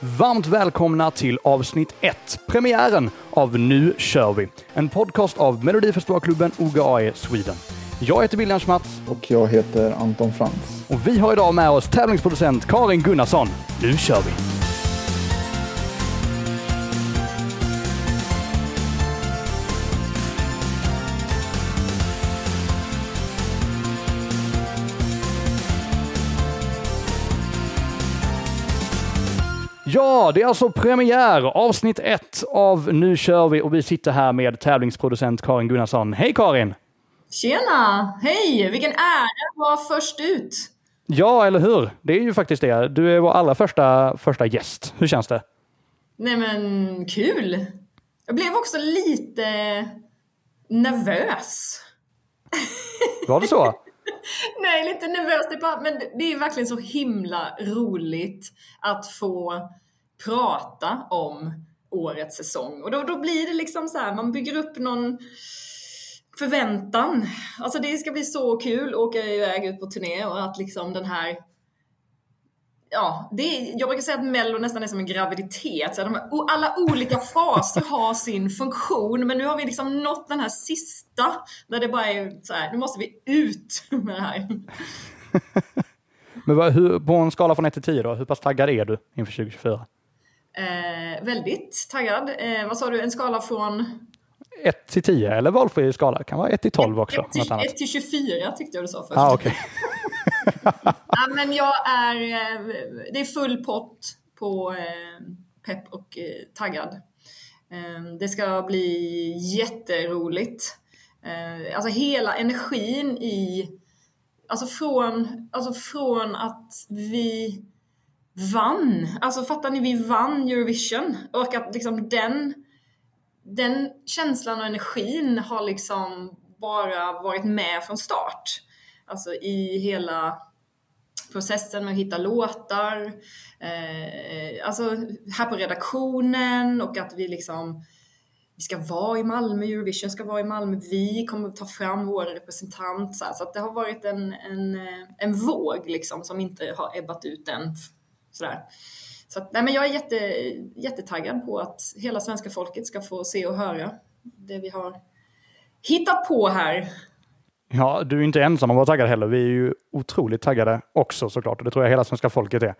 Varmt välkomna till avsnitt 1, premiären av Nu kör vi! En podcast av Melodifestivalklubben OGAE Sweden. Jag heter William Schmatz Och jag heter Anton Frans. och vi har idag med oss tävlingsproducent Karin Gunnarsson. Nu kör vi! Ja, det är alltså premiär, avsnitt 1 av Nu kör vi och vi sitter här med tävlingsproducent Karin Gunnarsson. Hej Karin! Tjena! Hej! Vilken ära att vara först ut. Ja, eller hur? Det är ju faktiskt det. Du är vår allra första, första gäst. Hur känns det? Nej men kul! Jag blev också lite nervös. Var det så? Nej, lite nervös. Det är bara, men det är verkligen så himla roligt att få prata om årets säsong. Och då, då blir det liksom så här, man bygger upp någon förväntan. Alltså det ska bli så kul att åka iväg ut på turné och att liksom den här Ja, det är, jag brukar säga att mello nästan är som en graviditet. Så de här, alla olika faser har sin funktion, men nu har vi liksom nått den här sista där det bara är så här, nu måste vi ut med det här. Men vad, hur, på en skala från 1 till 10 då, hur pass taggad är du inför 2024? Eh, väldigt taggad. Eh, vad sa du, en skala från 1 till 10 eller valfri skala? Kan vara 1 till 12 också. 1 till, något annat. 1 till 24 tyckte jag du sa först. Ah, okej. Ja, men jag är, eh, det är full pott på eh, pepp och eh, taggad. Det ska bli jätteroligt. Alltså hela energin i, alltså från, alltså från att vi vann, alltså fattar ni, vi vann Eurovision och att liksom den, den känslan och energin har liksom bara varit med från start. Alltså i hela processen med att hitta låtar, eh, alltså här på redaktionen och att vi liksom vi ska vara i Malmö, Eurovision ska vara i Malmö, vi kommer att ta fram vår representant. Så, här, så att det har varit en, en, eh, en våg liksom som inte har ebbat ut än. Sådär. Så att, nej, men jag är jätte, jättetaggad på att hela svenska folket ska få se och höra det vi har hittat på här. Ja, du är inte ensam om att vara taggad heller. Vi är ju otroligt taggade också såklart och det tror jag hela svenska folket är.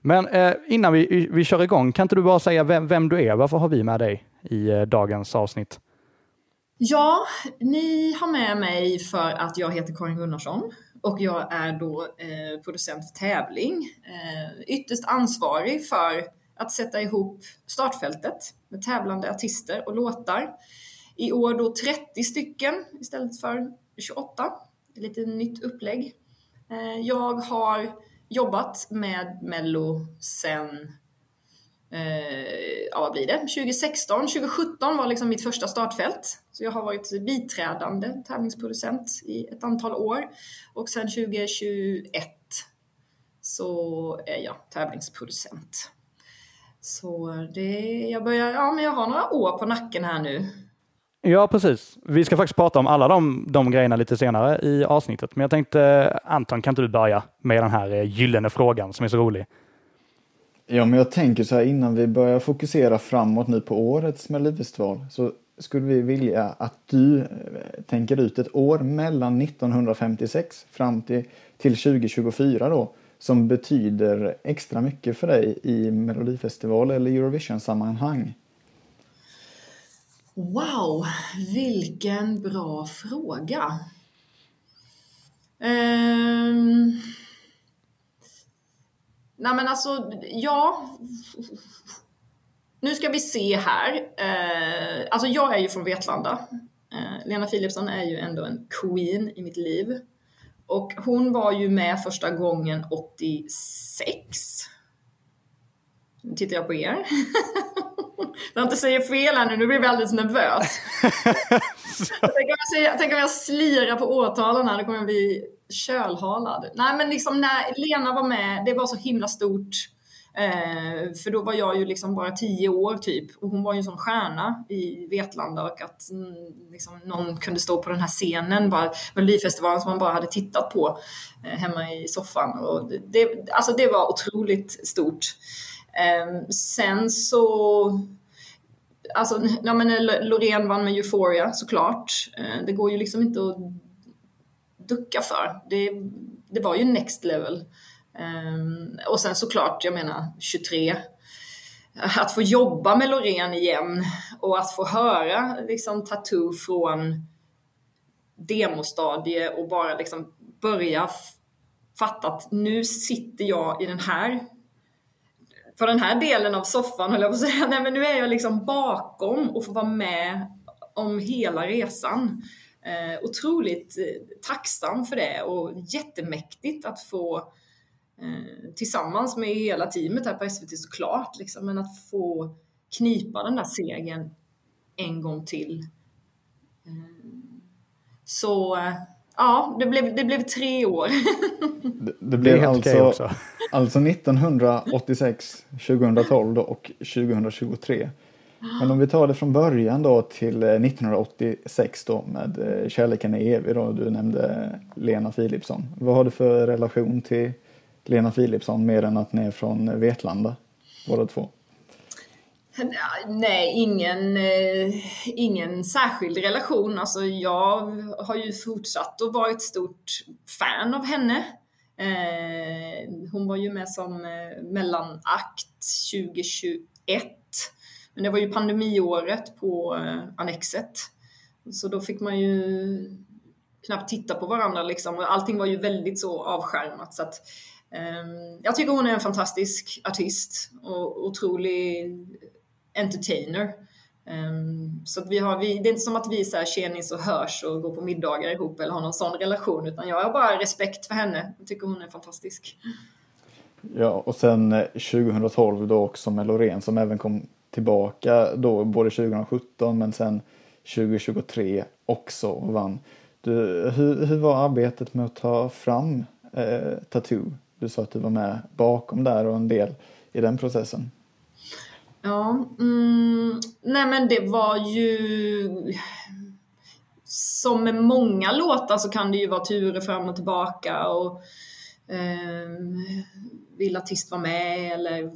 Men eh, innan vi, vi kör igång, kan inte du bara säga vem, vem du är? Varför har vi med dig i eh, dagens avsnitt? Ja, ni har med mig för att jag heter Karin Gunnarsson och jag är då eh, producent för tävling. Eh, ytterst ansvarig för att sätta ihop startfältet med tävlande artister och låtar. I år då 30 stycken istället för 28. Lite nytt upplägg. Eh, jag har jobbat med Mello sen eh, ja, vad blir det? 2016, 2017 var liksom mitt första startfält. Så jag har varit biträdande tävlingsproducent i ett antal år. Och sen 2021 så är jag tävlingsproducent. Så det, jag börjar, ja men jag har några år på nacken här nu. Ja, precis. Vi ska faktiskt prata om alla de, de grejerna lite senare i avsnittet. Men jag tänkte, Anton, kan inte du börja med den här eh, gyllene frågan som är så rolig? Ja, men jag tänker så här innan vi börjar fokusera framåt nu på årets Melodifestival så skulle vi vilja att du eh, tänker ut ett år mellan 1956 fram till, till 2024 då som betyder extra mycket för dig i Melodifestival eller Eurovision-sammanhang. Wow, vilken bra fråga. Um... Nej men alltså, ja. Nu ska vi se här. Eh, alltså jag är ju från Vetlanda. Eh, Lena Philipsson är ju ändå en queen i mitt liv. Och hon var ju med första gången 86. Nu tittar jag på er. Jag inte säger fel här nu, nu blir jag alldeles nervös. tänk, om jag säger, tänk om jag slirar på årtalen här, då kommer jag bli kölhalad. Nej men liksom när Lena var med, det var så himla stort. Eh, för då var jag ju liksom bara tio år typ och hon var ju en sån stjärna i Vetlanda och att mm, liksom, någon kunde stå på den här scenen, bara Melodifestivalen som man bara hade tittat på eh, hemma i soffan. Och det, alltså det var otroligt stort. Eh, sen så Alltså, ja men Loreen vann med Euphoria såklart. Eh, det går ju liksom inte att ducka för. Det, det var ju next level. Um, och sen såklart, jag menar 23. Att få jobba med Loreen igen och att få höra liksom Tattoo från demostadie och bara liksom börja fatta att nu sitter jag i den här på den här delen av soffan höll jag på att säga. Nej men nu är jag liksom bakom och får vara med om hela resan. Eh, otroligt eh, tacksam för det och jättemäktigt att få eh, tillsammans med hela teamet här på SVT såklart, liksom, men att få knipa den där segern en gång till. Eh, så ja, det blev, det blev tre år. det, det blev det alltså, alltså 1986, 2012 och 2023. Men om vi tar det från början då till eh, 1986 då med eh, Kärleken är evig då, du nämnde Lena Philipsson. Vad har du för relation till Lena Philipsson mer än att ni är från Vetlanda båda två? Nej, ingen, eh, ingen särskild relation. Alltså jag har ju fortsatt att vara ett stort fan av henne. hon var ju med som mellanakt 2021 men det var ju pandemiåret på eh, Annexet. Så då fick man ju knappt titta på varandra liksom. Allting var ju väldigt så avskärmat. Så att, um, jag tycker hon är en fantastisk artist och otrolig entertainer. Um, så att vi har, vi, det är inte som att vi är tjenis och hörs och går på middagar ihop eller har någon sån relation utan jag har bara respekt för henne. Jag tycker hon är fantastisk. Ja, och sen eh, 2012 då också med Loreen som även kom tillbaka då både 2017 men sen 2023 också och vann. Du, hur, hur var arbetet med att ta fram eh, Tattoo? Du sa att du var med bakom där och en del i den processen. Ja, mm, nej men det var ju som med många låtar så kan det ju vara turer fram och tillbaka och eh, vill artist vara med eller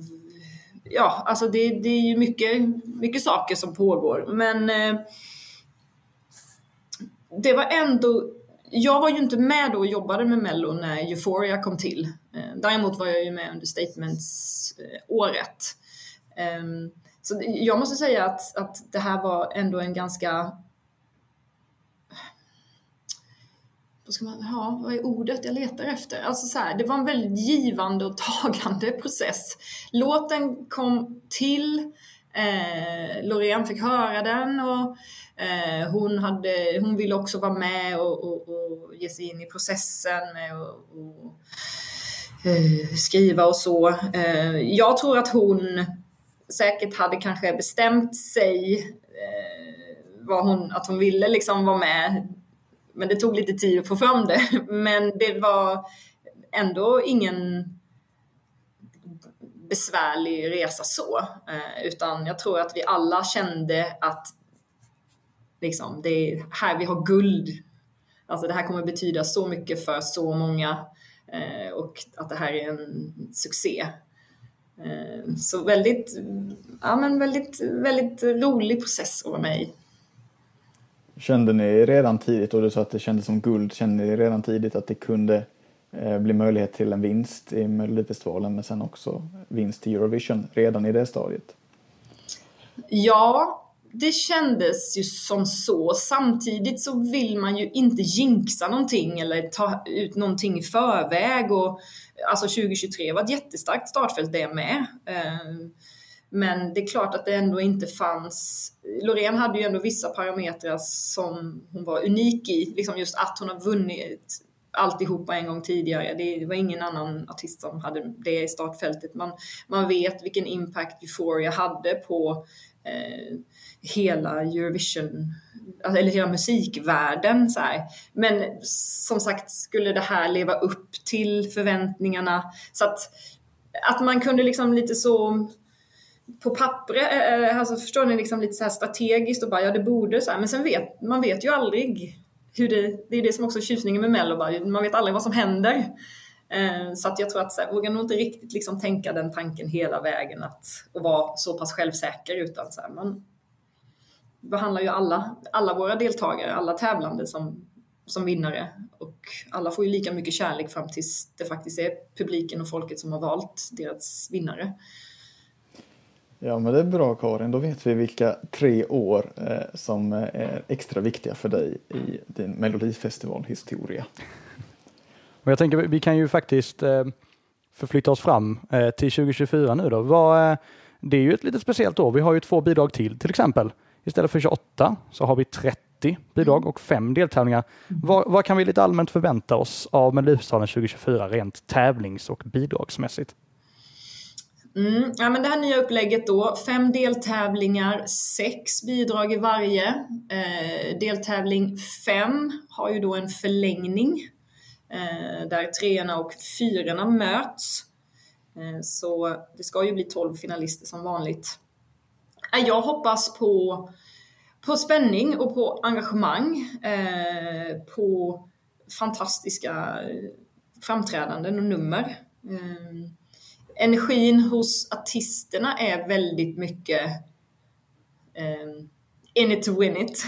ja, alltså det, det är ju mycket, mycket saker som pågår. Men eh, det var ändå jag var ju inte med då och jobbade med Mello när Euphoria kom till. Eh, däremot var jag ju med under Statements-året. Eh, så jag måste säga att, att det här var ändå en ganska vad ska man, ja, vad är ordet jag letar efter? Alltså så här, det var en väldigt givande och tagande process. Låten kom till, eh, Loreen fick höra den och eh, hon, hade, hon ville också vara med och, och, och ge sig in i processen med och, och eh, skriva och så. Eh, jag tror att hon säkert hade kanske bestämt sig eh, vad hon, att hon ville liksom vara med men det tog lite tid att få fram det. Men det var ändå ingen besvärlig resa så. Eh, utan jag tror att vi alla kände att liksom, det är här vi har guld. Alltså det här kommer betyda så mycket för så många eh, och att det här är en succé. Eh, så väldigt, ja men väldigt, väldigt rolig process att vara med i. Kände ni redan tidigt, och du sa att det kändes som guld, kände ni redan tidigt att det kunde eh, bli möjlighet till en vinst i Melodifestivalen men sen också vinst i Eurovision redan i det stadiet? Ja, det kändes ju som så. Samtidigt så vill man ju inte jinxa någonting eller ta ut någonting i förväg. Och, alltså 2023 var ett jättestarkt startfält det med. Eh, men det är klart att det ändå inte fanns... Loreen hade ju ändå vissa parametrar som hon var unik i. Liksom just att hon har vunnit alltihopa en gång tidigare. Det var ingen annan artist som hade det i startfältet. Man, man vet vilken impact Euphoria hade på eh, hela Eurovision, alltså, eller hela musikvärlden. Så här. Men som sagt, skulle det här leva upp till förväntningarna? Så att, att man kunde liksom lite så på pappret, eh, eh, alltså förstår ni, liksom lite så strategiskt och bara ja det borde så här. men sen vet man vet ju aldrig hur det, det är det som också är tjusningen med Mello, bara, man vet aldrig vad som händer. Eh, så att jag tror att jag vågar nog inte riktigt liksom tänka den tanken hela vägen att, och vara så pass självsäker utan så här, man behandlar ju alla, alla våra deltagare, alla tävlande som, som vinnare och alla får ju lika mycket kärlek fram tills det faktiskt är publiken och folket som har valt deras vinnare. Ja, men det är bra Karin. Då vet vi vilka tre år eh, som är extra viktiga för dig i din Melodifestivalhistoria. Och jag tänker vi kan ju faktiskt eh, förflytta oss fram eh, till 2024 nu då. Vad, eh, det är ju ett lite speciellt år. Vi har ju två bidrag till till exempel. Istället för 28 så har vi 30 bidrag mm. och fem deltävlingar. Vad, vad kan vi lite allmänt förvänta oss av Melodifestivalen 2024 rent tävlings och bidragsmässigt? Mm, ja, men det här nya upplägget då, fem deltävlingar, sex bidrag i varje. Eh, deltävling fem har ju då en förlängning eh, där treorna och fyrorna möts. Eh, så det ska ju bli tolv finalister som vanligt. Eh, jag hoppas på, på spänning och på engagemang, eh, på fantastiska framträdanden och nummer. Eh, energin hos artisterna är väldigt mycket um, in it to win it.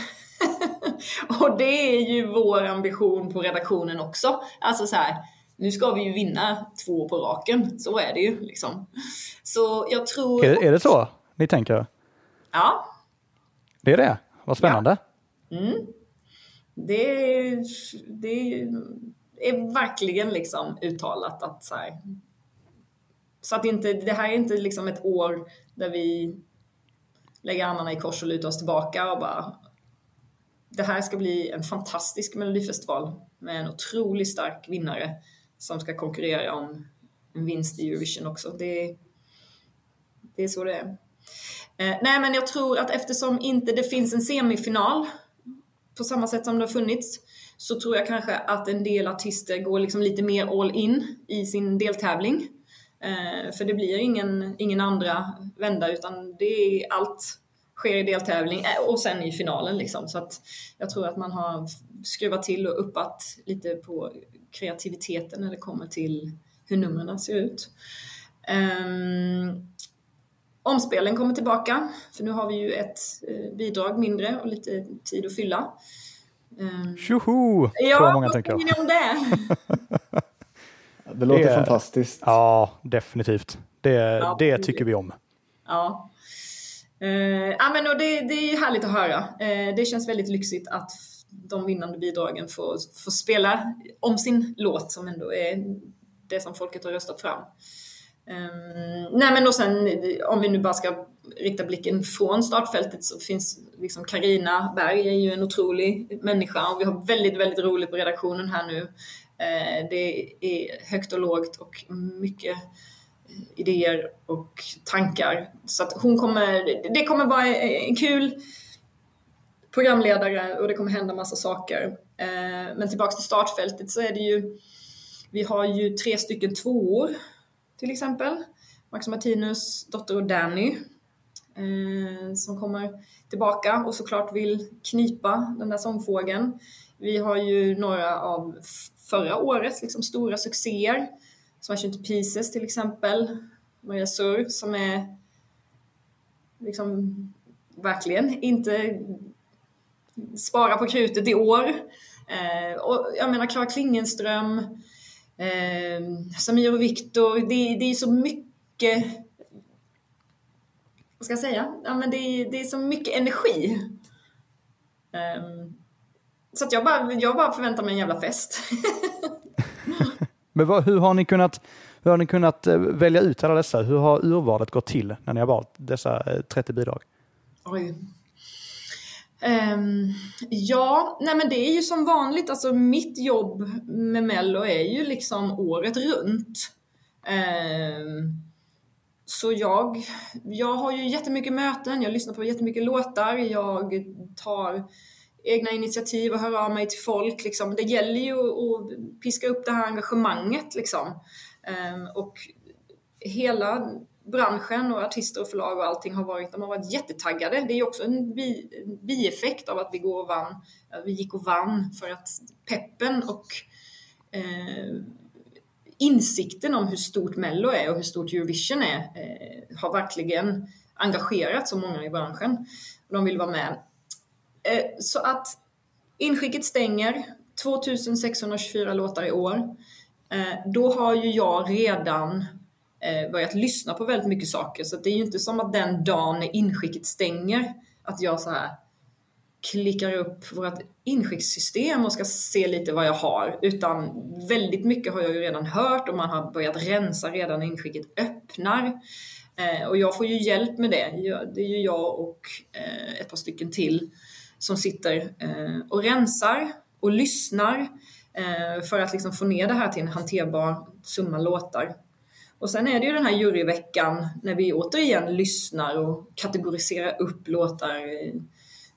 och det är ju vår ambition på redaktionen också. Alltså så här, nu ska vi ju vinna två på raken. Så är det ju liksom. Så jag tror... Är, är det så ni tänker? Ja. Det är det? Vad spännande. Ja. Mm. Det, det är verkligen liksom uttalat att så här, så att inte, det här är inte liksom ett år där vi lägger armarna i kors och lutar oss tillbaka och bara det här ska bli en fantastisk melodifestival med en otroligt stark vinnare som ska konkurrera om en vinst i Eurovision också. Det, det är så det är. Eh, nej, men jag tror att eftersom inte det finns en semifinal på samma sätt som det har funnits så tror jag kanske att en del artister går liksom lite mer all in i sin deltävling. Eh, för det blir ingen, ingen andra vända utan det är allt sker i deltävling eh, och sen i finalen liksom. Så att jag tror att man har skruvat till och uppat lite på kreativiteten när det kommer till hur numren ser ut. Um, omspelen kommer tillbaka, för nu har vi ju ett uh, bidrag mindre och lite tid att fylla. Um, Tjoho! Ja, vad tänker ni om det? Det låter det, fantastiskt. Ja, definitivt. Det, ja, det tycker vi om. Ja. Uh, ja men och det, det är härligt att höra. Uh, det känns väldigt lyxigt att de vinnande bidragen får, får spela om sin låt som ändå är det som folket har röstat fram. Um, nej men och sen om vi nu bara ska rikta blicken från startfältet så finns liksom Karina Berg är ju en otrolig människa och vi har väldigt, väldigt roligt på redaktionen här nu. Eh, det är högt och lågt och mycket idéer och tankar. Så att hon kommer, det kommer vara en kul programledare och det kommer hända massa saker. Eh, men tillbaks till startfältet så är det ju, vi har ju tre stycken tvåor till exempel. Max Martinus dotter och Danny eh, som kommer tillbaka och såklart vill knipa den där sångfågeln. Vi har ju några av förra årets liksom, stora succéer. Smash Into Pieces till exempel. Maria Sur som är liksom verkligen inte spara på krutet i år. Eh, och jag menar Klara Klingenström, eh, Samir och Viktor, det, det är så mycket vad ska jag säga? Ja, men det, är, det är så mycket energi. Um, så att jag, bara, jag bara förväntar mig en jävla fest. Men vad, hur, har ni kunnat, hur har ni kunnat eh, välja ut alla dessa? Hur har urvalet gått till när ni har valt dessa 30 eh, bidrag? Oj. Um, ja, nej men det är ju som vanligt, alltså mitt jobb med Mello är ju liksom året runt. Um, så jag, jag har ju jättemycket möten, jag lyssnar på jättemycket låtar, jag tar egna initiativ och höra av mig till folk. Liksom. Det gäller ju att piska upp det här engagemanget. Liksom. Ehm, och hela branschen och artister och förlag och allting har varit, de har varit jättetaggade. Det är också en, bi, bieffekt av att vi, går och vann, vi gick och vann för att peppen och eh, insikten om hur stort Mello är och hur stort Eurovision är eh, har verkligen engagerat så många i branschen. De vill vara med. Eh, så att inskicket stänger, 2624 låtar i år. Eh, då har ju jag redan eh, börjat lyssna på väldigt mycket saker. Så det är ju inte som att den dagen när inskicket stänger, att jag så här klickar upp vårt inskickssystem och ska se lite vad jag har. Utan väldigt mycket har jag ju redan hört och man har börjat rensa redan när inskicket öppnar. Och jag får ju hjälp med det. Det är ju jag och ett par stycken till som sitter eh, och rensar och lyssnar eh, för att liksom få ner det här till en hanterbar summa låtar. Och sen är det ju den här juryveckan när vi återigen lyssnar och kategoriserar upp låtar i,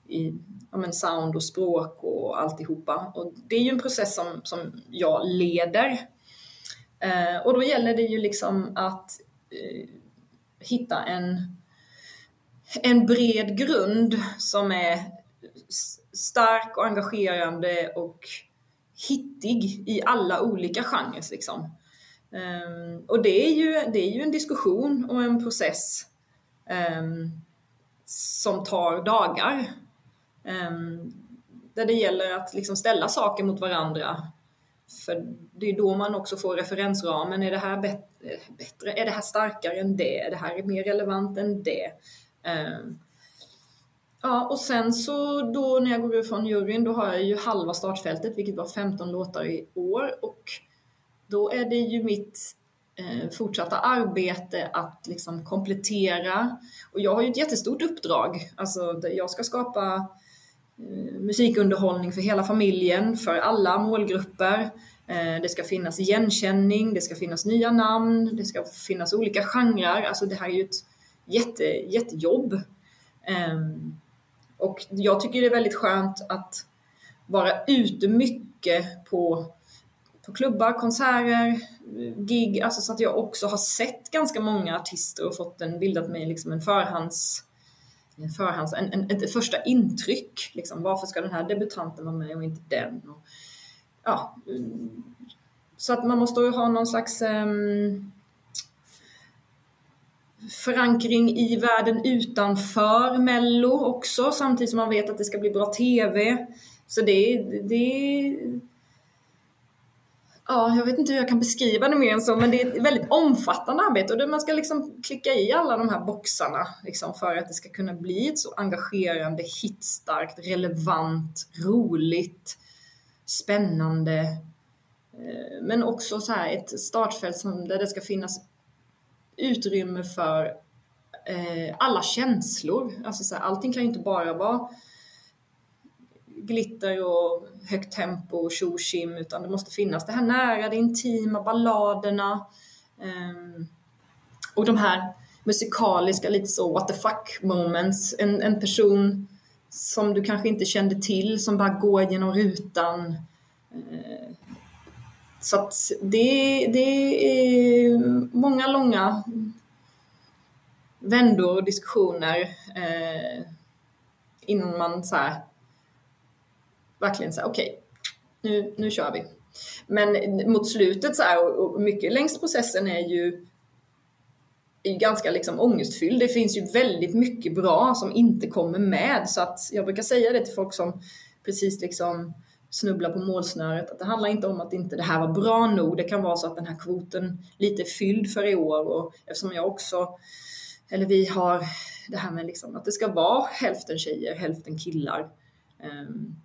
i ja, men sound och språk och alltihopa. Och det är ju en process som, som jag leder. Eh, och då gäller det ju liksom att eh, hitta en, en bred grund som är stark och engagerande och hittig i alla olika genrer. Liksom. Um, och det är, ju, det är ju en diskussion och en process um, som tar dagar. Um, där det gäller att liksom ställa saker mot varandra. För det är då man också får referensramen. Är det här bättre? Eh, är det här starkare än det? Är det här mer relevant än det? Ja, och sen så då när jag går ut från juryn, då har jag ju halva startfältet, vilket var 15 låtar i år. Och då är det ju mitt eh, fortsatta arbete att liksom komplettera. Och jag har ju ett jättestort uppdrag. Alltså, jag ska skapa eh, musikunderhållning för hela familjen, för alla målgrupper. Eh, det ska finnas igenkänning, det ska finnas nya namn, det ska finnas olika genrer. Alltså det här är ju ett jätte, jättejobb. Um, och jag tycker det är väldigt skönt att vara ute mycket på, på klubbar, konserter, gig, alltså så att jag också har sett ganska många artister och fått en, bildat mig liksom en förhands en förhands, en, en, ett första intryck. Liksom, varför ska den här debutanten vara med och inte den? Och, ja, så att man måste ju ha någon slags um, förankring i världen utanför Mello också, samtidigt som man vet att det ska bli bra TV. Så det, det Ja, jag vet inte hur jag kan beskriva det mer än så, men det är ett väldigt omfattande arbete och man ska liksom klicka i alla de här boxarna liksom för att det ska kunna bli ett så engagerande, hitstarkt, relevant, roligt, spännande, eh, men också så här ett startfält som, där det ska finnas utrymme för eh, alla känslor. Alltså så här, allting kan ju inte bara vara glitter och högt tempo och tjo utan det måste finnas det här nära, det intima, balladerna eh, och de här musikaliska, lite så what the fuck moments. En, en person som du kanske inte kände till som bara går genom rutan. Eh, så att det, det är många långa vändor och diskussioner eh, innan man så här, verkligen säger okej, okay, nu, nu kör vi. Men mot slutet så här, och mycket längs processen är ju, är ganska liksom ångestfylld. Det finns ju väldigt mycket bra som inte kommer med så att jag brukar säga det till folk som precis liksom snubbla på målsnöret. Att det handlar inte om att inte det här var bra nog. Det kan vara så att den här kvoten lite är fylld för i år och eftersom jag också, eller vi har det här med liksom att det ska vara hälften tjejer, hälften killar. Um,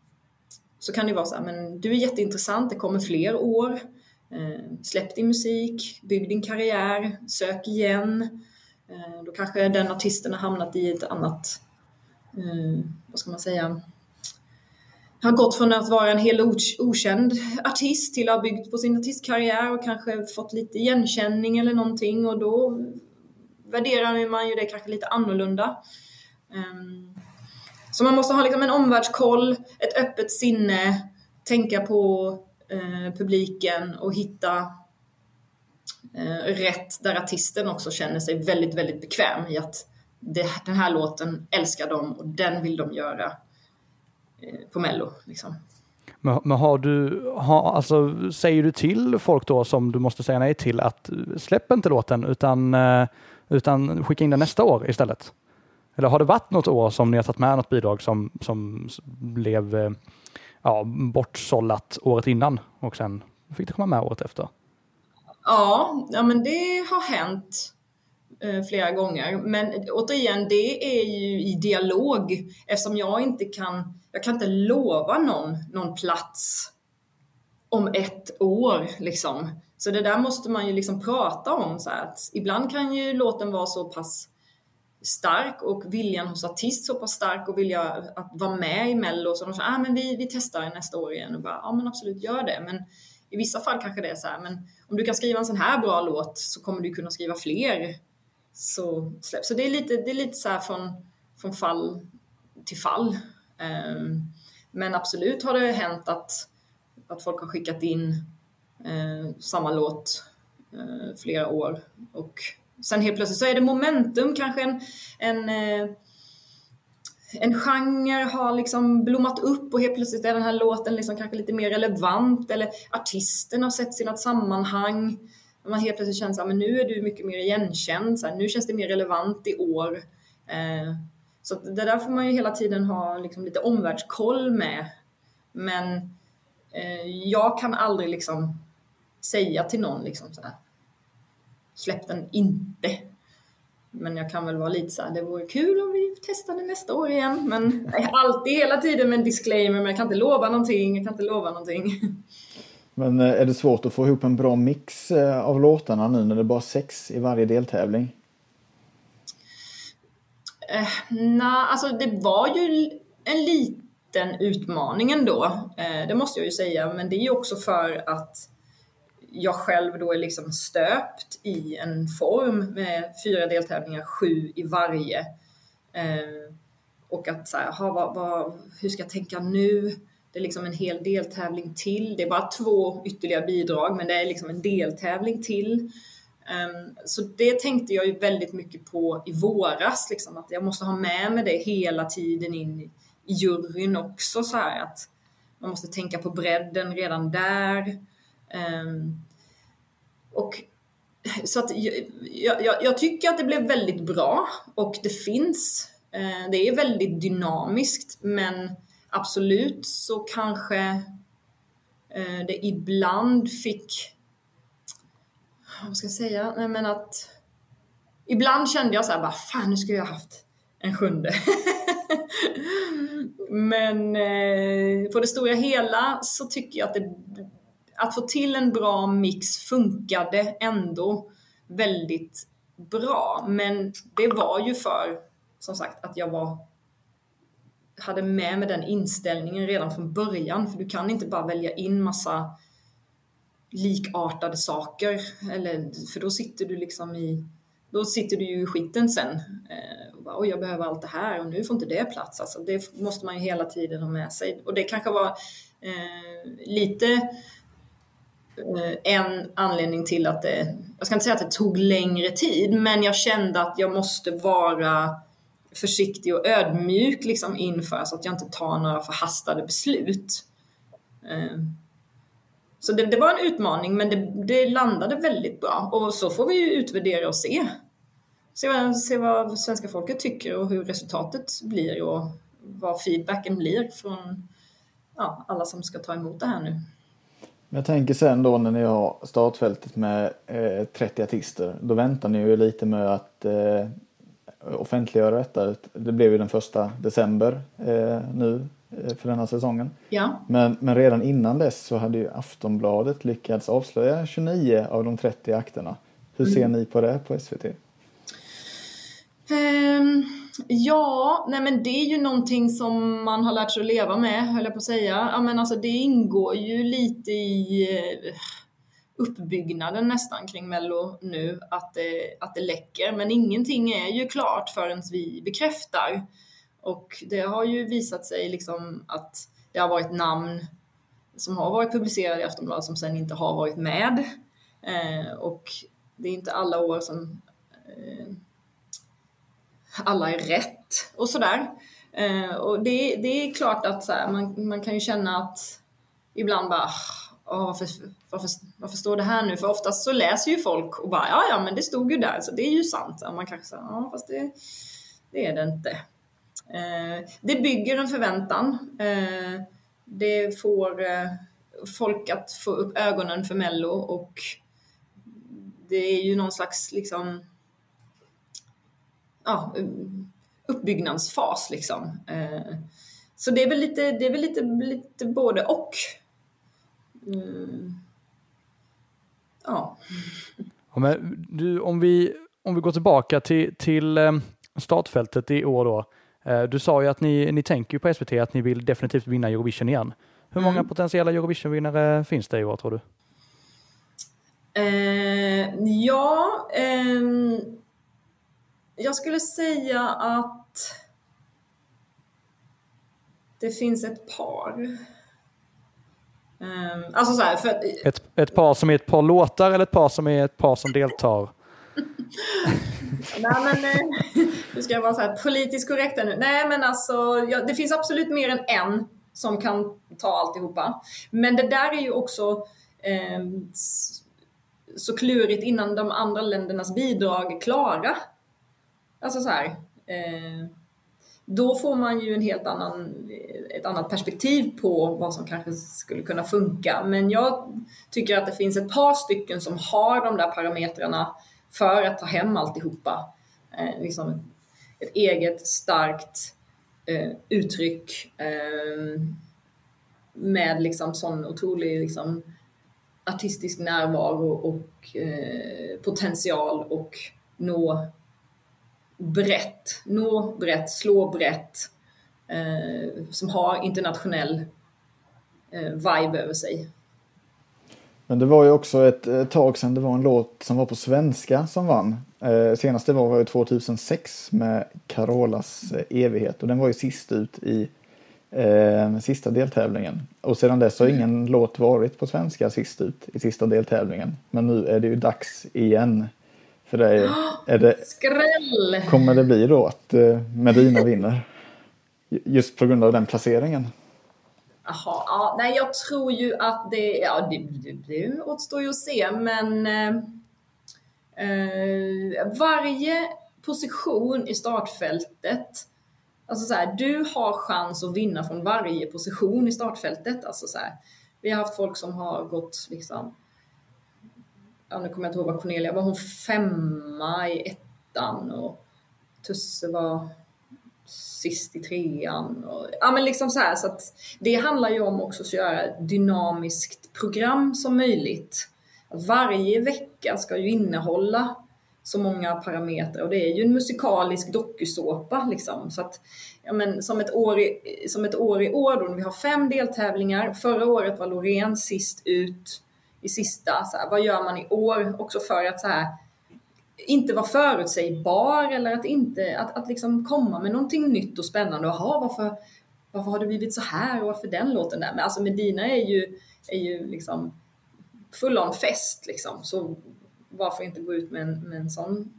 så kan det vara så här, men du är jätteintressant, det kommer fler år. Uh, släpp din musik, bygg din karriär, sök igen. Uh, då kanske den artisten har hamnat i ett annat, uh, vad ska man säga, har gått från att vara en helt okänd artist till att ha byggt på sin artistkarriär och kanske fått lite igenkänning eller någonting och då värderar man ju det kanske lite annorlunda. Ehm, så man måste ha liksom en omvärldskoll, ett öppet sinne, tänka på eh, publiken och hitta eh, rätt där artisten också känner sig väldigt, väldigt bekväm i att den här låten älskar de och den vill de göra på Mello. Liksom. Men, men har du, har, alltså, säger du till folk då som du måste säga nej till att släpp inte låten utan, eh, utan skicka in den nästa år istället? Eller har det varit något år som ni har tagit med något bidrag som, som blev eh, ja, bortsållat året innan och sen fick det komma med året efter? Ja, ja men det har hänt eh, Eh, flera gånger. Men återigen, det är ju i dialog eftersom jag inte kan, jag kan inte lova någon någon plats om ett år liksom. Så det där måste man ju liksom prata om så att ibland kan ju låten vara så pass stark och viljan hos artist så pass stark och vilja att vara med i Mello så de säger ah, men vi, vi testar nästa år igen och bara ja men absolut gör det men i vissa fall kanske det är så här men om du kan skriva en sån här bra låt så kommer du kunna skriva fler så släpps. Så det är lite, det är lite så här från, från fall till fall. Um, men absolut har det hänt att, att folk har skickat in uh, samma låt uh, flera år och sen helt plötsligt så är det momentum, kanske en, en uh, en genre har liksom blommat upp och helt plötsligt är den här låten liksom kanske lite mer relevant eller artisten har sett sina sammanhang. Man helt plötsligt känner att nu är du mycket mer igenkänd, så här, nu känns det mer relevant i år. Eh, så det där får man ju hela tiden ha liksom lite omvärldskoll med. Men eh, jag kan aldrig liksom säga till någon liksom så här, släpp den inte. Men jag kan väl vara lite så här, det vore kul om vi testade nästa år igen. Men alltid hela tiden med en disclaimer, men jag kan inte lova någonting, jag kan inte lova någonting. Men eh, är det svårt att få ihop en bra mix eh, av låtarna nu när det är bara sex i varje deltävling? Eh, Nej, alltså det var ju en liten utmaning ändå. Eh, det måste jag ju säga, men det är ju också för att jag själv då är liksom stöpt i en form med fyra deltävlingar, sju i varje. Eh, och att så här, aha, vad, vad, hur ska jag tänka nu? Det är liksom en hel deltävling till. Det är bara två ytterligare bidrag, men det är liksom en deltävling till. Um, så det tänkte jag ju väldigt mycket på i våras, liksom, att jag måste ha med mig det hela tiden in i, i juryn också, så här, att man måste tänka på bredden redan där. Um, och så att jag, jag, jag, tycker att det blev väldigt bra och det finns, ehm, det är väldigt dynamiskt men absolut så kanske eh, det ibland fick, vad ska jag säga, nej men att ibland kände jag så här bara, fan nu skulle jag haft en sjunde. men eh, på det stora hela så tycker jag att det att få till en bra mix funkade ändå väldigt bra. Men det var ju för, som sagt, att jag var hade med mig den inställningen redan från början. För du kan inte bara välja in massa likartade saker. Eller, för då sitter du liksom i då sitter du ju i skiten sen. Eh, och bara, Oj, jag behöver allt det här och nu får inte det plats. Alltså, det måste man ju hela tiden ha med sig. Och det kanske var eh, lite Eh, en anledning till att det, jag ska inte säga att det tog längre tid, men jag kände att jag måste vara försiktig och ödmjuk liksom inför så att jag inte tar några förhastade beslut. Eh, så det, det var en utmaning, men det, det, landade väldigt bra och så får vi ju utvärdera och se. Se vad, se vad svenska folket tycker och hur resultatet blir och vad feedbacken blir från ja, alla som ska ta emot det här nu. Jag tänker sen då när ni har startfältet med eh, 30 artister. Då väntar ni ju lite med att eh, offentliggöra detta. Det blev ju den första december eh, nu eh, för denna säsongen. Ja. Men, men redan innan dess så hade ju Aftonbladet lyckats avslöja 29 av de 30 akterna. Hur ser mm. ni på det på SVT? Um ehm, Ja, nej men det är ju någonting som man har lärt sig att leva med, höll jag på att säga. Ja, men alltså det ingår ju lite i eh, uppbyggnaden nästan kring Mello nu, att det, att det läcker. Men ingenting är ju klart förrän vi bekräftar. Och det har ju visat sig liksom att det har varit namn som har varit publicerade i Aftonbladet som sen inte har varit med. Eh, och det är inte alla år som eh, alla är rätt och sådär. Eh, och det, det är klart att så här, man, man kan ju känna att ibland bara ah, Åh, varför, varför, varför står det här nu? För oftast så läser ju folk och bara ja, ja, men det stod ju där, så det är ju sant. Och man kanske säger ja, fast det, det är det inte. Eh, det bygger en förväntan. Eh, det får eh, folk att få upp ögonen för Mello och det är ju någon slags liksom ja, uppbyggnadsfas liksom. Eh, så det är väl lite, det är väl lite, lite både och. Mm. Ja. ja men du, om, vi, om vi går tillbaka till, till eh, startfältet i år då. Eh, du sa ju att ni, ni tänker på SVT att ni vill definitivt vinna Eurovision igen. Hur många mm. potentiella Eurovision-vinnare finns det i år tror du? Eh, ja, eh, jag skulle säga att det finns ett par. Um, alltså så här, för ett, ett par som är ett par låtar eller ett par som är ett par som deltar? Nej men, eh, nu ska jag vara så här politiskt korrekt nu. Nej men alltså, ja, det finns absolut mer än en som kan ta alltihopa. Men det där är ju också eh, så klurigt innan de andra ländernas bidrag är klara. Alltså så här. Eh, då får man ju en helt annan, ett annat perspektiv på vad som kanske skulle kunna funka. Men jag tycker att det finns ett par stycken som har de där parametrarna för att ta hem alltihopa. Eh, liksom ett eget starkt eh, uttryck eh, med liksom sån otrolig liksom, artistisk närvaro och eh, potential och nå brett, nå brett, slå brett, eh, som har internationell eh, vibe över sig. Men det var ju också ett, ett tag sedan det var en låt som var på svenska som vann. Eh, senast det var, var ju 2006 med Carolas eh, evighet och den var ju sist ut i eh, sista deltävlingen. Och sedan dess har ingen mm. låt varit på svenska sist ut i sista deltävlingen. Men nu är det ju dags igen för dig. Är det, Skräll! Kommer det bli då att eh, Medina vinner? Just på grund av den placeringen? Jaha, ja, nej jag tror ju att det, ja det, det, det återstår ju att se men eh, eh, varje position i startfältet Alltså så här, du har chans att vinna från varje position i startfältet. Alltså så här, vi har haft folk som har gått liksom ja, nu kommer jag inte ihåg vad Cornelia var, hon femma i ettan och Tusse var sist i trean. Och, ja men liksom så här, så att det handlar ju om också att göra ett dynamiskt program som möjligt. Varje vecka ska ju innehålla så många parametrar och det är ju en musikalisk dokusåpa liksom. Så att, ja men som ett år i, som ett år, i år då, vi har fem deltävlingar. Förra året var Loreen sist ut i sista, så här, vad gör man i år? Också för att så här, inte vara förutsägbar eller att inte, att, att liksom komma med någonting nytt och spännande. Jaha, varför, varför har det blivit så här och varför den låten där? Men alltså Medina är ju, är ju liksom full on fest liksom. Så varför inte gå ut med en, med en sån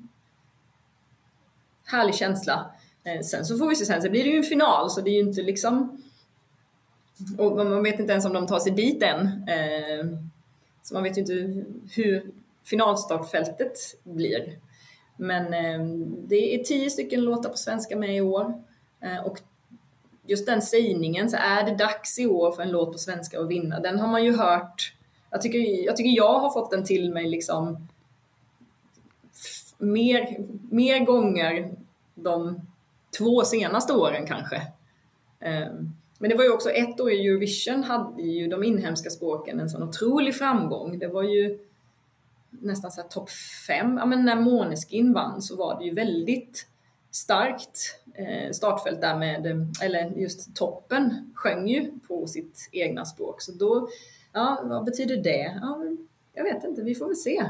härlig känsla. Eh, sen så får vi se sen, så blir det ju en final så det är ju inte liksom och man vet inte ens om de tar sig dit än. Eh, så man vet ju inte hur finalstartfältet blir. Men eh, det är tio stycken låtar på svenska med i år. Eh, och just den sägningen, så är det dags i år för en låt på svenska att vinna, den har man ju hört. Jag tycker jag, tycker jag har fått den till mig liksom mer, mer gånger de två senaste åren kanske. Eh, men det var ju också ett år i Eurovision hade ju de inhemska språken en sån otrolig framgång. Det var ju nästan så topp fem. Ja, men när Måneskin vann så var det ju väldigt starkt eh, startfält där med, eh, eller just toppen sjöng ju på sitt egna språk. Så då, ja, vad betyder det? Ja, jag vet inte, vi får väl se.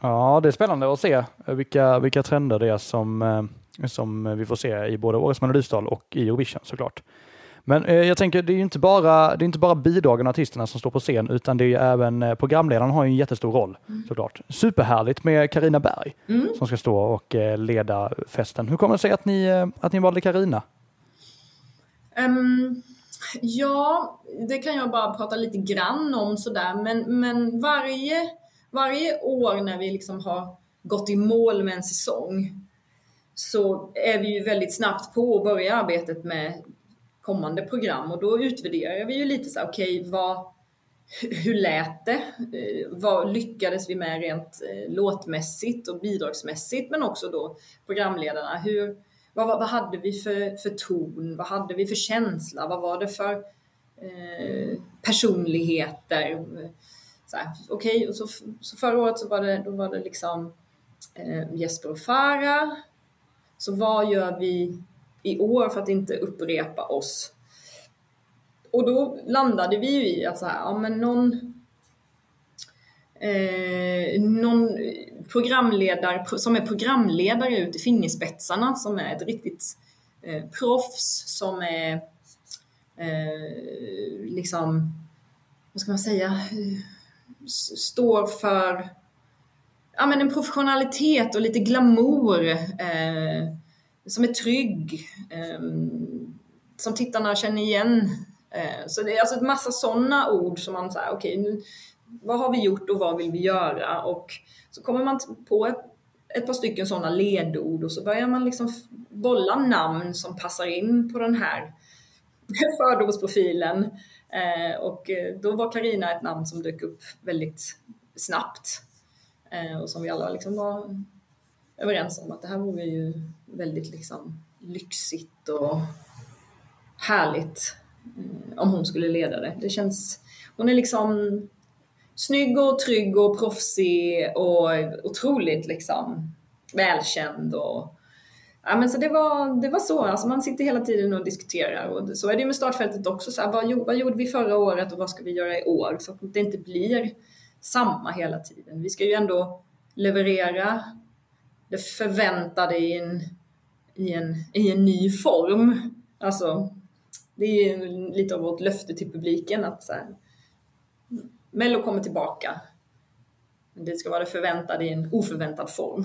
Ja, det är spännande att se vilka, vilka trender det är som, eh, som vi får se i både Årets Melodifestival och i Eurovision såklart. Men eh, jag tänker, det är inte bara, det är inte bara bidragen och artisterna som står på scen, utan det är även eh, programledaren har en jättestor roll mm. såklart. Superhärligt med Karina Berg mm. som ska stå och eh, leda festen. Hur kommer det sig att ni, eh, att ni valde Karina? Um, Ja, det kan jag bara prata lite grann om sådär, men, men varje, varje år när vi liksom har gått i mål med en säsong så är vi ju väldigt snabbt på att börja arbetet med kommande program och då utvärderar vi ju lite så här okej, okay, vad, hur lät det? Eh, vad lyckades vi med rent eh, låtmässigt och bidragsmässigt men också då programledarna. Hur, vad, vad hade vi för, för ton? Vad hade vi för känsla? Vad var det för eh, personligheter? Okej, okay, och så, så förra året så var det, då var det liksom eh, Jesper och Farah. Så vad gör vi i år för att inte upprepa oss? Och då landade vi ju i att så här, ja men någon eh, någon programledare som är programledare ut i fingerspetsarna som är ett riktigt eh, proffs som är eh, liksom, vad ska man säga, står för ja, men en professionalitet och lite glamour eh, som är trygg, ehm, som tittarna känner igen. Eh, så det är alltså en massa sådana ord som man säger, okej, okay, vad har vi gjort och vad vill vi göra? Och så kommer man på ett, ett par stycken sådana ledord och så börjar man liksom bolla namn som passar in på den här fördomsprofilen. Eh, och eh, då var Karina ett namn som dök upp väldigt snabbt och som vi alla liksom var överens om att det här vore ju väldigt liksom lyxigt och härligt eh, om hon skulle leda det. Det känns, hon är liksom snygg och trygg och proffsig och otroligt liksom välkänd och Ja, men så det var, det var så, alltså man sitter hela tiden och diskuterar och så är det med startfältet också. Så här, vad, vad gjorde vi förra året och vad ska vi göra i år? Så att det inte blir samma hela tiden. Vi ska ju ändå leverera det förväntade i en, i en, i en ny form. Alltså, det är ju lite av vårt löfte till publiken att så här, Mello kommer tillbaka. Det ska vara det förväntade i en oförväntad form.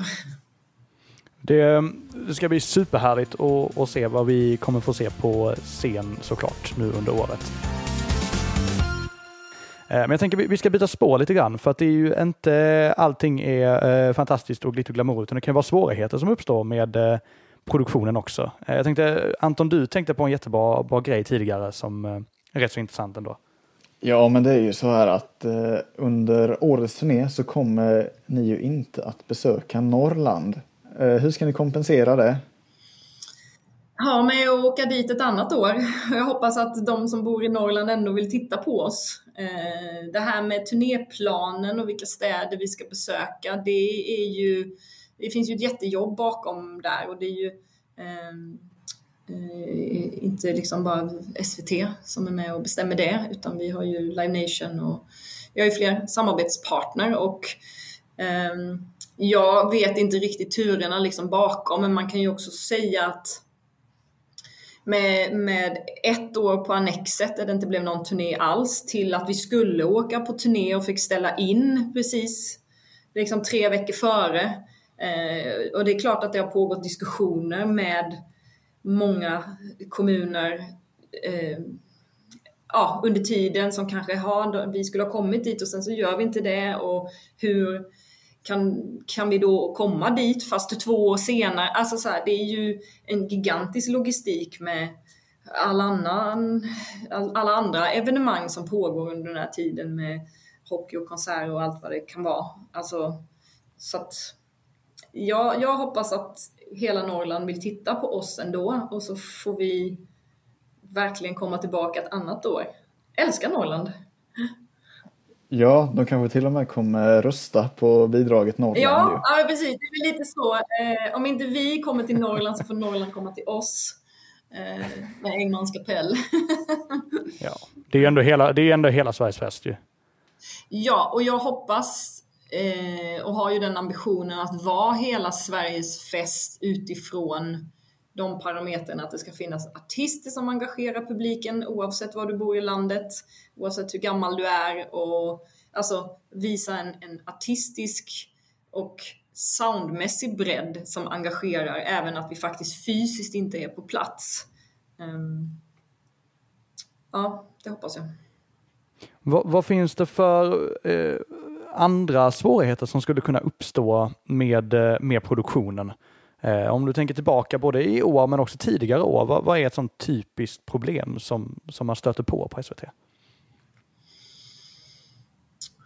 Det, ska bli superhärligt att se vad vi kommer få se på scen såklart nu under året. Eh, men jag tänker vi ska byta spår lite grann för att det är ju inte allting är eh, fantastiskt och glitter och glamour utan det kan vara svårigheter som uppstår med eh, produktionen också. Eh, jag tänkte Anton, du tänkte på en jättebra bra grej tidigare som eh, är rätt så intressant ändå. Ja, men det är ju så här att eh, under årets turné så kommer ni ju inte att besöka Norrland. Eh, hur ska ni kompensera det? Ha med att åka dit ett annat år. Jag hoppas att de som bor i Norrland ändå vill titta på oss. Eh, det här med turnéplanen och vilka städer vi ska besöka, det är ju det finns ju ett jättejobb bakom där och det är ju ehm, Eh, inte liksom bara SVT som är med och bestämmer det, utan vi har ju Live Nation och vi har ju fler samarbetspartner och eh, jag vet inte riktigt turerna liksom bakom, men man kan ju också säga att med, med ett år på Annexet där det inte blev någon turné alls till att vi skulle åka på turné och fick ställa in precis liksom tre veckor före. Eh, och det är klart att det har pågått diskussioner med många kommuner eh, ja, under tiden som kanske har, vi skulle ha kommit dit och sen så gör vi inte det och hur kan, kan vi då komma dit fast två år senare? Alltså så här, det är ju en gigantisk logistik med all annan, all, alla andra evenemang som pågår under den här tiden med hockey och konserter och allt vad det kan vara. Alltså, så att ja, jag hoppas att hela Norrland vill titta på oss ändå och så får vi verkligen komma tillbaka ett annat år. Älskar Norrland! Ja, de kanske till och med kommer rösta på bidraget Norrland. Ja, ja precis. Det är lite så. Eh, om inte vi kommer till Norrland så får Norrland komma till oss. Eh, med Engmans kapell. ja, det är ju ändå hela, det är ändå hela Sveriges fest ju. Ja, och jag hoppas Eh, och har ju den ambitionen att vara hela Sveriges fest utifrån de parametrarna att det ska finnas artister som engagerar publiken oavsett var du bor i landet, oavsett hur gammal du är och alltså visa en, en artistisk och soundmässig bredd som engagerar även att vi faktiskt fysiskt inte är på plats. Um, ja, det hoppas jag. Vad, vad finns det för eh, andra svårigheter som skulle kunna uppstå med, eh, med produktionen? Eh, om du tänker tillbaka både i år men också tidigare år, vad, vad är ett sånt typiskt problem som, som man stöter på på SVT?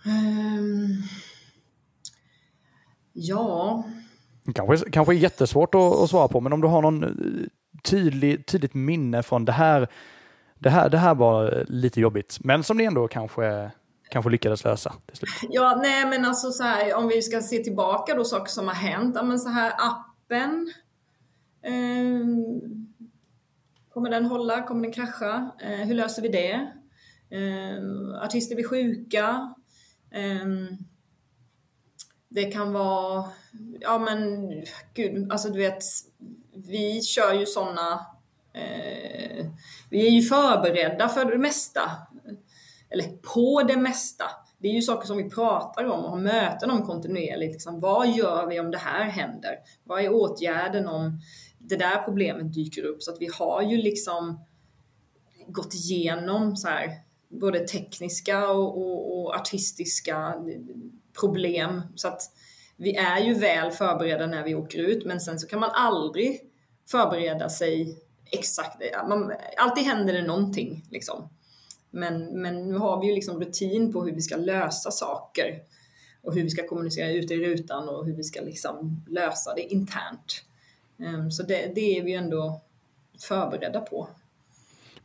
Um, ja. Kanske, kanske är jättesvårt att, att svara på, men om du har någon eh, tydlig, tydligt minne från det här, det här, det här var lite jobbigt, men som ni ändå kanske kanske lyckades lösa till slut? Ja, nej men alltså så här, om vi ska se tillbaka då saker som har hänt. Ja, men så här appen. Eh, kommer den hålla? Kommer den krascha? Eh, hur löser vi det? Eh, artister blir sjuka. Ehm, det kan vara, ja men gud, alltså du vet, vi kör ju sådana eh, vi är ju förberedda för det mesta eller på det mesta. Det är ju saker som vi pratar om och har möten om kontinuerligt. Liksom, vad gör vi om det här händer? Vad är åtgärden om det där problemet dyker upp? Så att vi har ju liksom gått igenom så här, både tekniska och, och, och artistiska problem. Så att vi är ju väl förberedda när vi åker ut, men sen så kan man aldrig förbereda sig exakt. Man, alltid händer det någonting liksom. Men, men nu har vi ju liksom rutin på hur vi ska lösa saker och hur vi ska kommunicera ute i rutan och hur vi ska liksom lösa det internt. Um, så det, det är vi ändå förberedda på.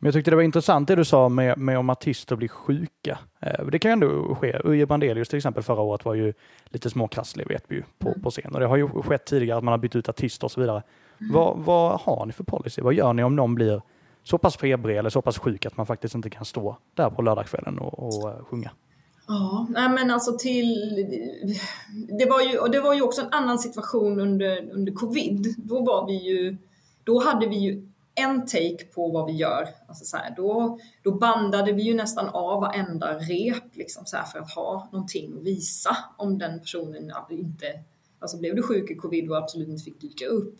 Men jag tyckte det var intressant det du sa med, med om artister blir sjuka. Eh, det kan ju ändå ske. Uje Brandelius till exempel förra året var ju lite småkrasslig vet vi ju på, mm. på scen och det har ju skett tidigare att man har bytt ut artister och så vidare. Mm. Vad, vad har ni för policy? Vad gör ni om någon blir så pass febrig eller så pass sjuk att man faktiskt inte kan stå där på lördagskvällen och, och uh, sjunga. Ja, nej men alltså till... Det var, ju, och det var ju också en annan situation under, under covid. Då var vi ju... Då hade vi ju en take på vad vi gör. Alltså så här, då, då bandade vi ju nästan av varenda rep liksom så här, för att ha någonting att visa om den personen inte... Alltså blev du sjuk i covid och absolut inte fick dyka upp.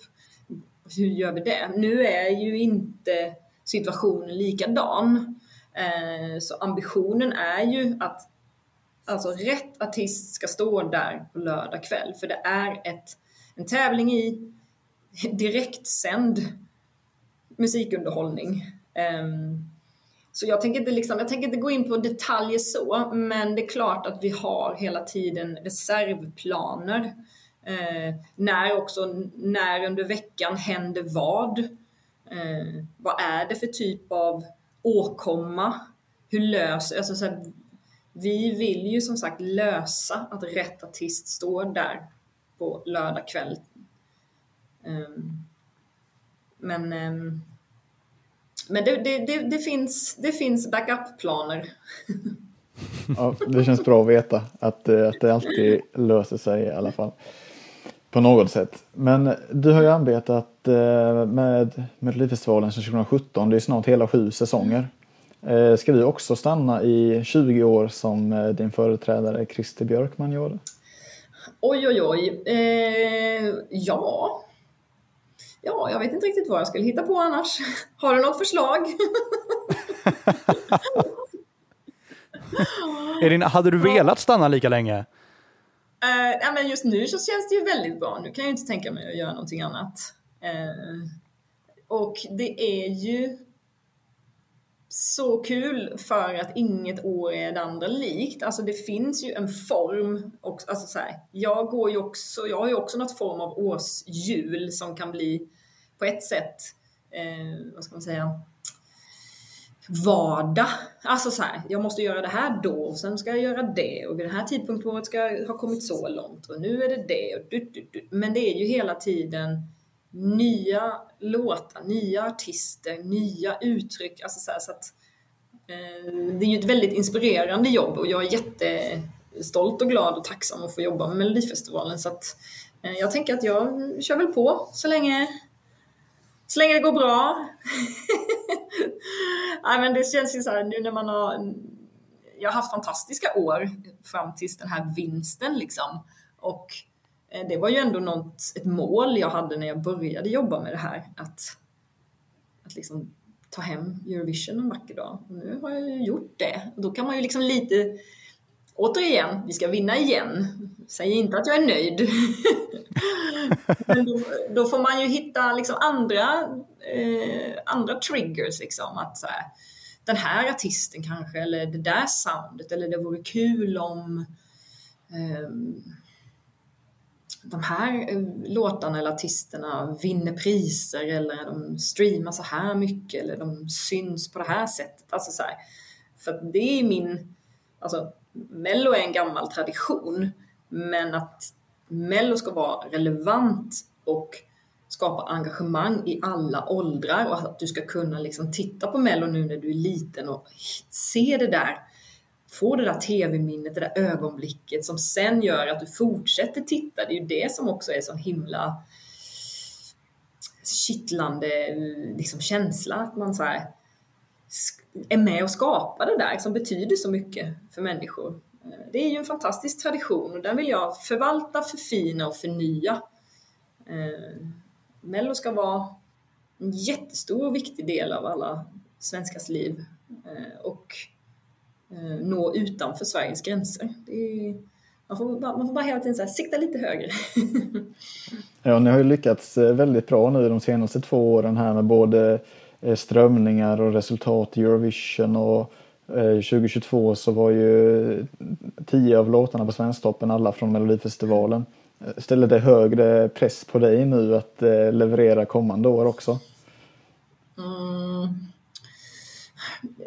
Hur gör vi det? Nu är ju inte situationen likadan. Eh, så ambitionen är ju att alltså rätt artist ska stå där på lördag kväll för det är ett, en tävling i direktsänd musikunderhållning. Um, så jag tänker, inte liksom, jag tänker inte gå in på detaljer så, men det är klart att vi har hela tiden reservplaner. Uh, när också, när under veckan händer vad? Eh, vad är det för typ av åkomma? Hur löser, alltså så här, vi vill ju som sagt lösa att rätt artist står där på lördag kväll. Um, men um, men det, det, det, det, finns, det finns backup-planer. ja, det känns bra att veta att, eh, att det alltid löser sig i alla fall. På något sätt. Men du har ju arbetat eh, med Melodifestivalen sedan 2017. Det är snart hela sju säsonger. Eh, ska du också stanna i 20 år som din företrädare Christer Björkman gjorde? Oj, oj, oj. Eh, ja. Ja, jag vet inte riktigt vad jag skulle hitta på annars. Har du något förslag? Elin, hade du velat stanna lika länge? Uh, ja, men just nu så känns det ju väldigt bra. Nu kan jag inte tänka mig att göra någonting annat. Uh, och det är ju så kul för att inget år är det andra likt. Alltså det finns ju en form. Och, alltså så här, jag, går ju också, jag har ju också något form av årshjul som kan bli på ett sätt, eh, vad ska man säga, vardag. Alltså så här, jag måste göra det här då och sen ska jag göra det och vid den här tidpunkten på året ska jag ha kommit så långt och nu är det det och du, du, du. Men det är ju hela tiden nya låtar, nya artister, nya uttryck. Alltså så, här, så att, eh, det är ju ett väldigt inspirerande jobb och jag är jättestolt och glad och tacksam att få jobba med Melodifestivalen så att eh, jag tänker att jag kör väl på så länge så länge det går bra. Nej, men det känns ju så här nu när man har... Jag har haft fantastiska år fram tills den här vinsten liksom. Och Eh, det var ju ändå något, ett mål jag hade när jag började jobba med det här. Att, att liksom ta hem Eurovision en vacker dag. Och nu har jag ju gjort det. Och då kan man ju liksom lite, återigen, vi ska vinna igen. Säg inte att jag är nöjd. Men då, då, får man ju hitta liksom andra, eh, andra triggers. Liksom, att så här, den här artisten kanske, eller det där soundet, eller det vore kul om eh, de här eh, låtarna eller artisterna vinner priser eller de streamar så här mycket eller de syns på det här sättet. Alltså så här, för det är min, alltså Mello är en gammal tradition men att Mello ska vara relevant och skapa engagemang i alla åldrar och att du ska kunna liksom titta på Mello nu när du är liten och se det där få det där tv-minnet, det där ögonblicket som sen gör att du fortsätter titta. Det är ju det som också är så himla kittlande eh, liksom, känsla. Att man så här, är med och skapar det där som betyder så mycket för människor. Eh, det är ju en fantastisk tradition och den vill jag förvalta, förfina och förnya. Eh, Mello ska vara en jättestor och viktig del av alla svenskars liv. Och nå utanför Sveriges gränser. Är, man, får bara, man får bara hela tiden så här, sikta lite högre. ja, ni har ju lyckats eh, väldigt bra nu de senaste två åren här med både eh, strömningar och resultat i Eurovision och 2022 så var ju tio av låtarna på Svensktoppen alla från Melodifestivalen. Ställer det högre press på dig nu att leverera kommande år också? Mm.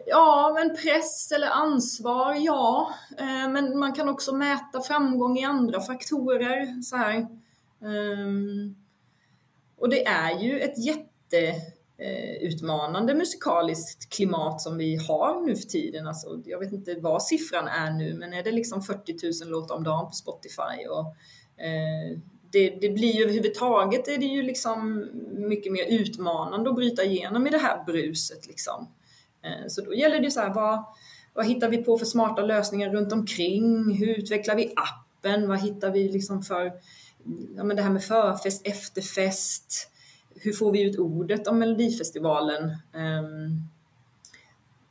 Ja, men press eller ansvar, ja. Eh, men man kan också mäta framgång i andra faktorer. Så här. Ehm, och det är ju ett jätteutmanande eh, musikaliskt klimat som vi har nu för tiden. Alltså, jag vet inte vad siffran är nu, men är det liksom 40 000 låtar om dagen på Spotify? Och, eh, det, det, blir ju överhuvudtaget är det ju liksom mycket mer utmanande att bryta igenom i det här bruset. Liksom. Eh, så då gäller det så här, vad, vad hittar vi på för smarta lösningar runt omkring? Hur utvecklar vi appen? Vad hittar vi liksom för, ja men det här med förfest, efterfest. Hur får vi ut ordet om Melodifestivalen? Ehm,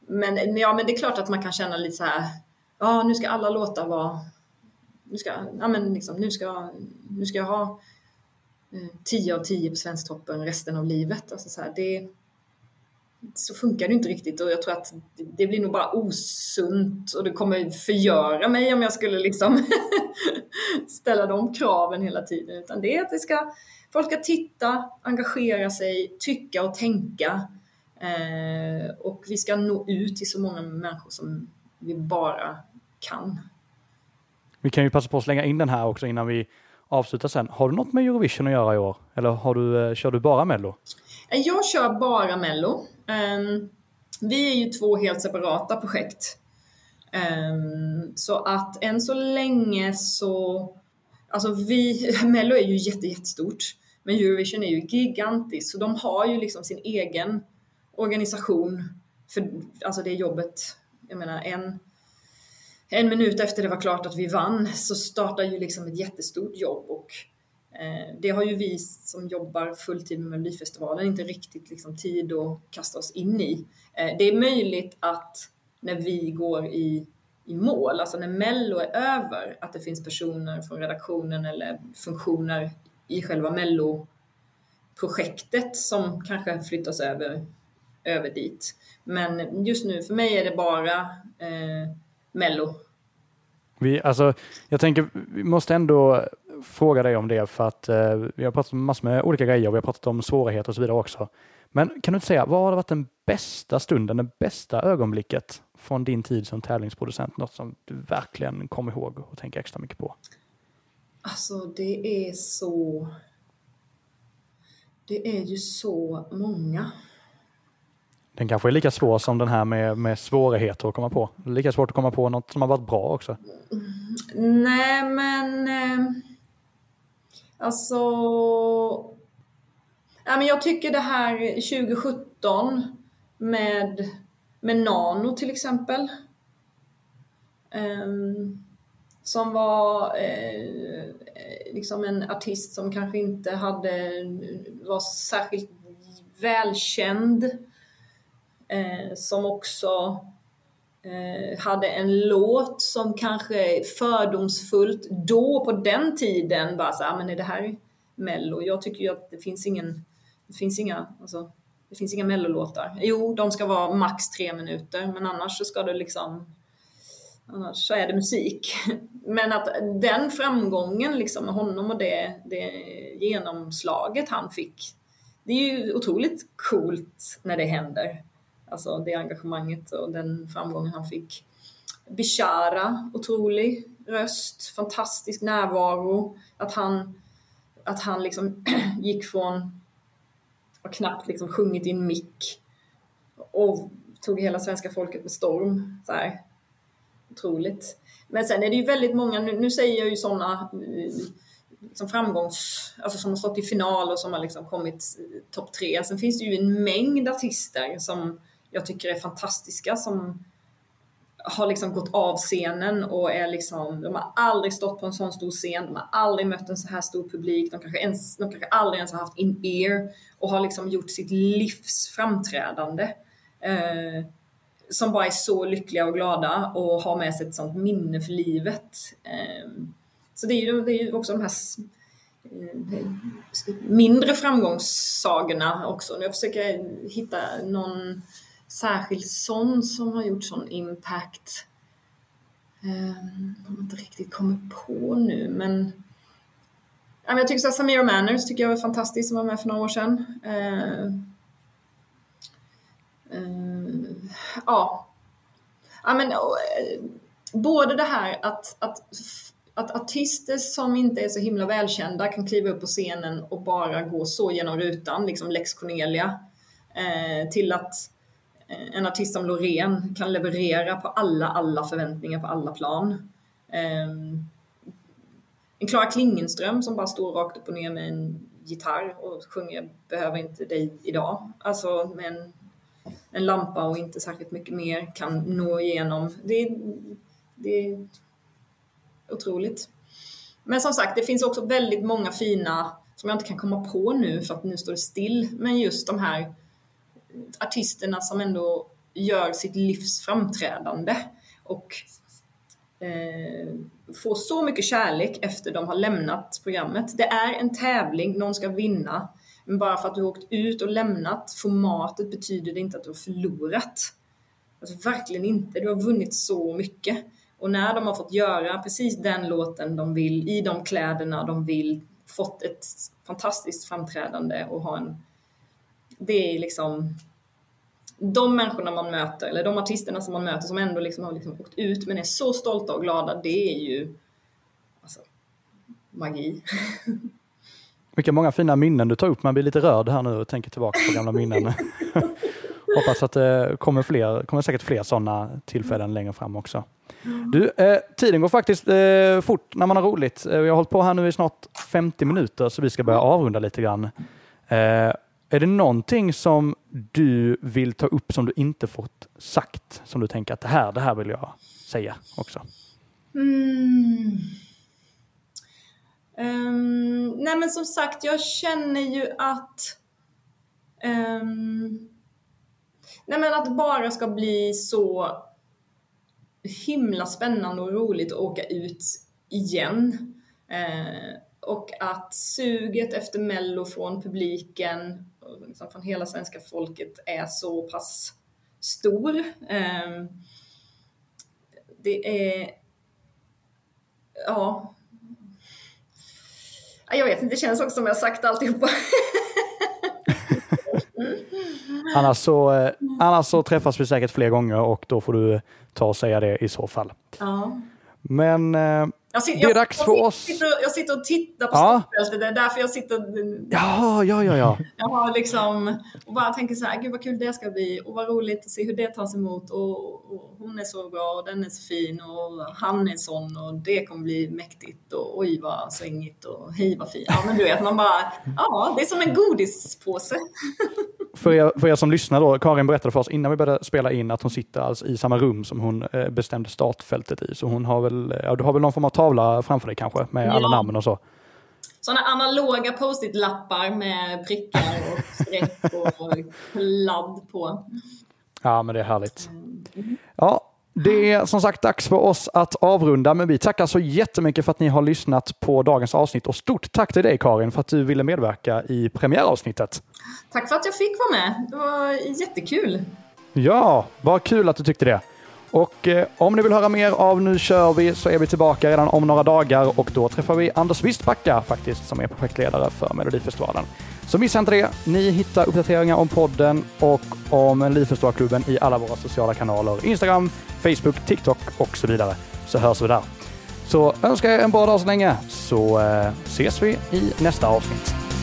men, ja, men det är klart att man kan känna lite så här, ja nu ska alla låtar vara, nu ska, ja men liksom, nu ska, nu ska jag ha eh, 10 av 10 på Svensktoppen resten av livet. Alltså så här, det, så funkar det inte riktigt och jag tror att det blir nog bara osunt och det kommer förgöra mig om jag skulle liksom ställa de kraven hela tiden. Utan det är att det ska, folk ska titta, engagera sig, tycka och tänka. Eh, och vi ska nå ut till så många människor som vi bara kan. Vi kan ju passa på att slänga in den här också innan vi avslutar sen. Har du något med Eurovision att göra i år? Eller har du, eh, kör du bara Mello? Jag kör bara Mello. Um, vi är ju två helt separata projekt. Um, så att än så länge så, alltså vi, Mello är ju jätte, jättestort, men Eurovision är ju gigantiskt, så de har ju liksom sin egen organisation för alltså det jobbet. Jag menar en, en minut efter det var klart att vi vann så startar ju liksom ett jättestort jobb och Eh, det har ju vi som jobbar fulltid med Melodifestivalen inte riktigt liksom tid att kasta oss in i. Eh, det är möjligt att när vi går i, i mål, alltså när Mello är över, att det finns personer från redaktionen eller funktioner i själva Mello-projektet som kanske flyttas över, över dit. Men just nu, för mig är det bara eh, Mello. Vi, alltså, jag tänker, vi måste ändå fråga dig om det för att eh, vi har pratat om massor med olika grejer. Vi har pratat om svårigheter och så vidare också. Men kan du inte säga, vad har varit den bästa stunden, det bästa ögonblicket från din tid som tävlingsproducent? Något som du verkligen kommer ihåg och tänker extra mycket på? Alltså det är så... Det är ju så många. Den kanske är lika svår som den här med, med svårigheter att komma på. Lika svårt att komma på något som har varit bra också. Nej, men... Eh Alltså... Ja, men jag tycker det här 2017 med, med Nano till exempel. Um, som var eh, liksom en artist som kanske inte hade, var särskilt välkänd. eh, som också Eh, hade en låt som kanske fördomsfullt då på den tiden bara så ah, men är det här mello? Jag tycker ju att det finns ingen, det finns inga, alltså, det finns inga mellolåtar. Jo, de ska vara max tre minuter, men annars så ska det liksom Annars så är det musik. Men att den framgången liksom med honom och det, det genomslaget han fick, det är ju otroligt coolt när det händer. Alltså det engagemanget och den framgången han fick. Bishara, otrolig röst, fantastisk närvaro. Att han, att han liksom gick från att knappt liksom sjungit i en mick och tog hela svenska folket med storm. Så här. Otroligt. Men sen är det ju väldigt många, nu, nu säger jag ju sådana liksom mm, framgångs, alltså som har stått i final och som har liksom kommit eh, topp tre. Sen finns det ju en mängd artister som jag tycker är fantastiska som har liksom gått av scenen och är liksom, de har aldrig stått på en sån stor scen, de har aldrig mött en så här stor publik, de kanske, ens, de kanske aldrig ens har haft in-ear och har liksom gjort sitt livs framträdande. Eh, som bara är så lyckliga och glada och har med sig ett sånt minne för livet. Eh, så det är ju, det är ju också de här eh, mindre framgångssagorna också. Jag försöker hitta någon särskild sån som har gjort sån impact. Ehm, um, jag inte riktigt kommer på nu men jag tycker så Samira Manners tycker jag var fantastisk som var med för några år sedan. Uh, uh, ja. ja men, uh, både det här att, att, att artister som inte är så himla välkända kan kliva upp på scenen och bara gå så genom rutan, liksom Lex Cornelia, eh, till att Eh, en artist som Loreen kan leverera på alla, alla förväntningar på alla plan. Ehm, en Klara Klingenström som bara står rakt upp och ner med en gitarr och sjunger Behöver inte dig idag. Alltså med en, en lampa och inte särskilt mycket mer kan nå igenom. Det, det är otroligt. Men som sagt, det finns också väldigt många fina som jag inte kan komma på nu för att nu står det still. Men just de här artisterna som ändå gör sitt livs framträdande och eh, får så mycket kärlek efter de har lämnat programmet. Det är en tävling, någon ska vinna. Men bara för att du har åkt ut och lämnat formatet betyder det inte att du har förlorat. Alltså verkligen inte. Du har vunnit så mycket. Och när de har fått göra precis den låten de vill, i de kläderna de vill, fått ett fantastiskt framträdande och ha en det är liksom de människorna man möter, eller de artisterna som man möter som ändå liksom har liksom åkt ut men är så stolta och glada, det är ju alltså, magi. Vilka många fina minnen du tar upp. Man blir lite rörd här nu och tänker tillbaka på gamla minnen. Hoppas att det kommer, fler, kommer säkert fler sådana tillfällen längre fram också. Du, eh, tiden går faktiskt eh, fort när man har roligt. Eh, vi har hållit på här nu i snart 50 minuter så vi ska börja avrunda lite grann. Är det någonting som du vill ta upp som du inte fått sagt? Som du tänker att det här, det här vill jag säga också? Mm. Um, nej men som sagt, jag känner ju att um, Nej men att det bara ska bli så himla spännande och roligt att åka ut igen. Uh, och att suget efter Mello från publiken liksom från hela svenska folket är så pass stor. Ehm, det är, ja, jag vet inte, det känns också som jag sagt alltihopa. annars, så, eh, annars så träffas vi säkert fler gånger och då får du ta och säga det i så fall. Ja. Men eh, jag sitter, det är dags för oss. Sitter, jag sitter och tittar på ja. startfältet. Det är därför jag sitter... Ja, ja, ja. ja. Jag har liksom... Och bara tänker så här, gud vad kul det ska bli. Och vad roligt att se hur det tas emot. Och, och hon är så bra och den är så fin. Och han är sån och det kommer bli mäktigt. Och oj vad svängigt och hej vad fint. Ja, men du vet, man bara... Ja, det är som en godispåse. för, er, för er som lyssnar då, Karin berättade för oss innan vi började spela in att hon sitter alltså i samma rum som hon eh, bestämde startfältet i. Så hon har väl, ja, du har väl någon form av tavla framför dig kanske med ja. alla namn och så? Sådana analoga post-it-lappar med prickar och streck och ladd på. Ja, men det är härligt. Ja, det är som sagt dags för oss att avrunda, men vi tackar så jättemycket för att ni har lyssnat på dagens avsnitt och stort tack till dig Karin för att du ville medverka i premiäravsnittet. Tack för att jag fick vara med. Det var jättekul. Ja, vad kul att du tyckte det. Och eh, om ni vill höra mer av Nu kör vi så är vi tillbaka redan om några dagar och då träffar vi Anders Wistbacka faktiskt som är projektledare för Melodifestivalen. Så missa inte det. Ni hittar uppdateringar om podden och om Melodifestivalklubben i alla våra sociala kanaler. Instagram, Facebook, TikTok och så vidare. Så hörs vi där. Så önskar jag en bra dag så länge så eh, ses vi i nästa avsnitt.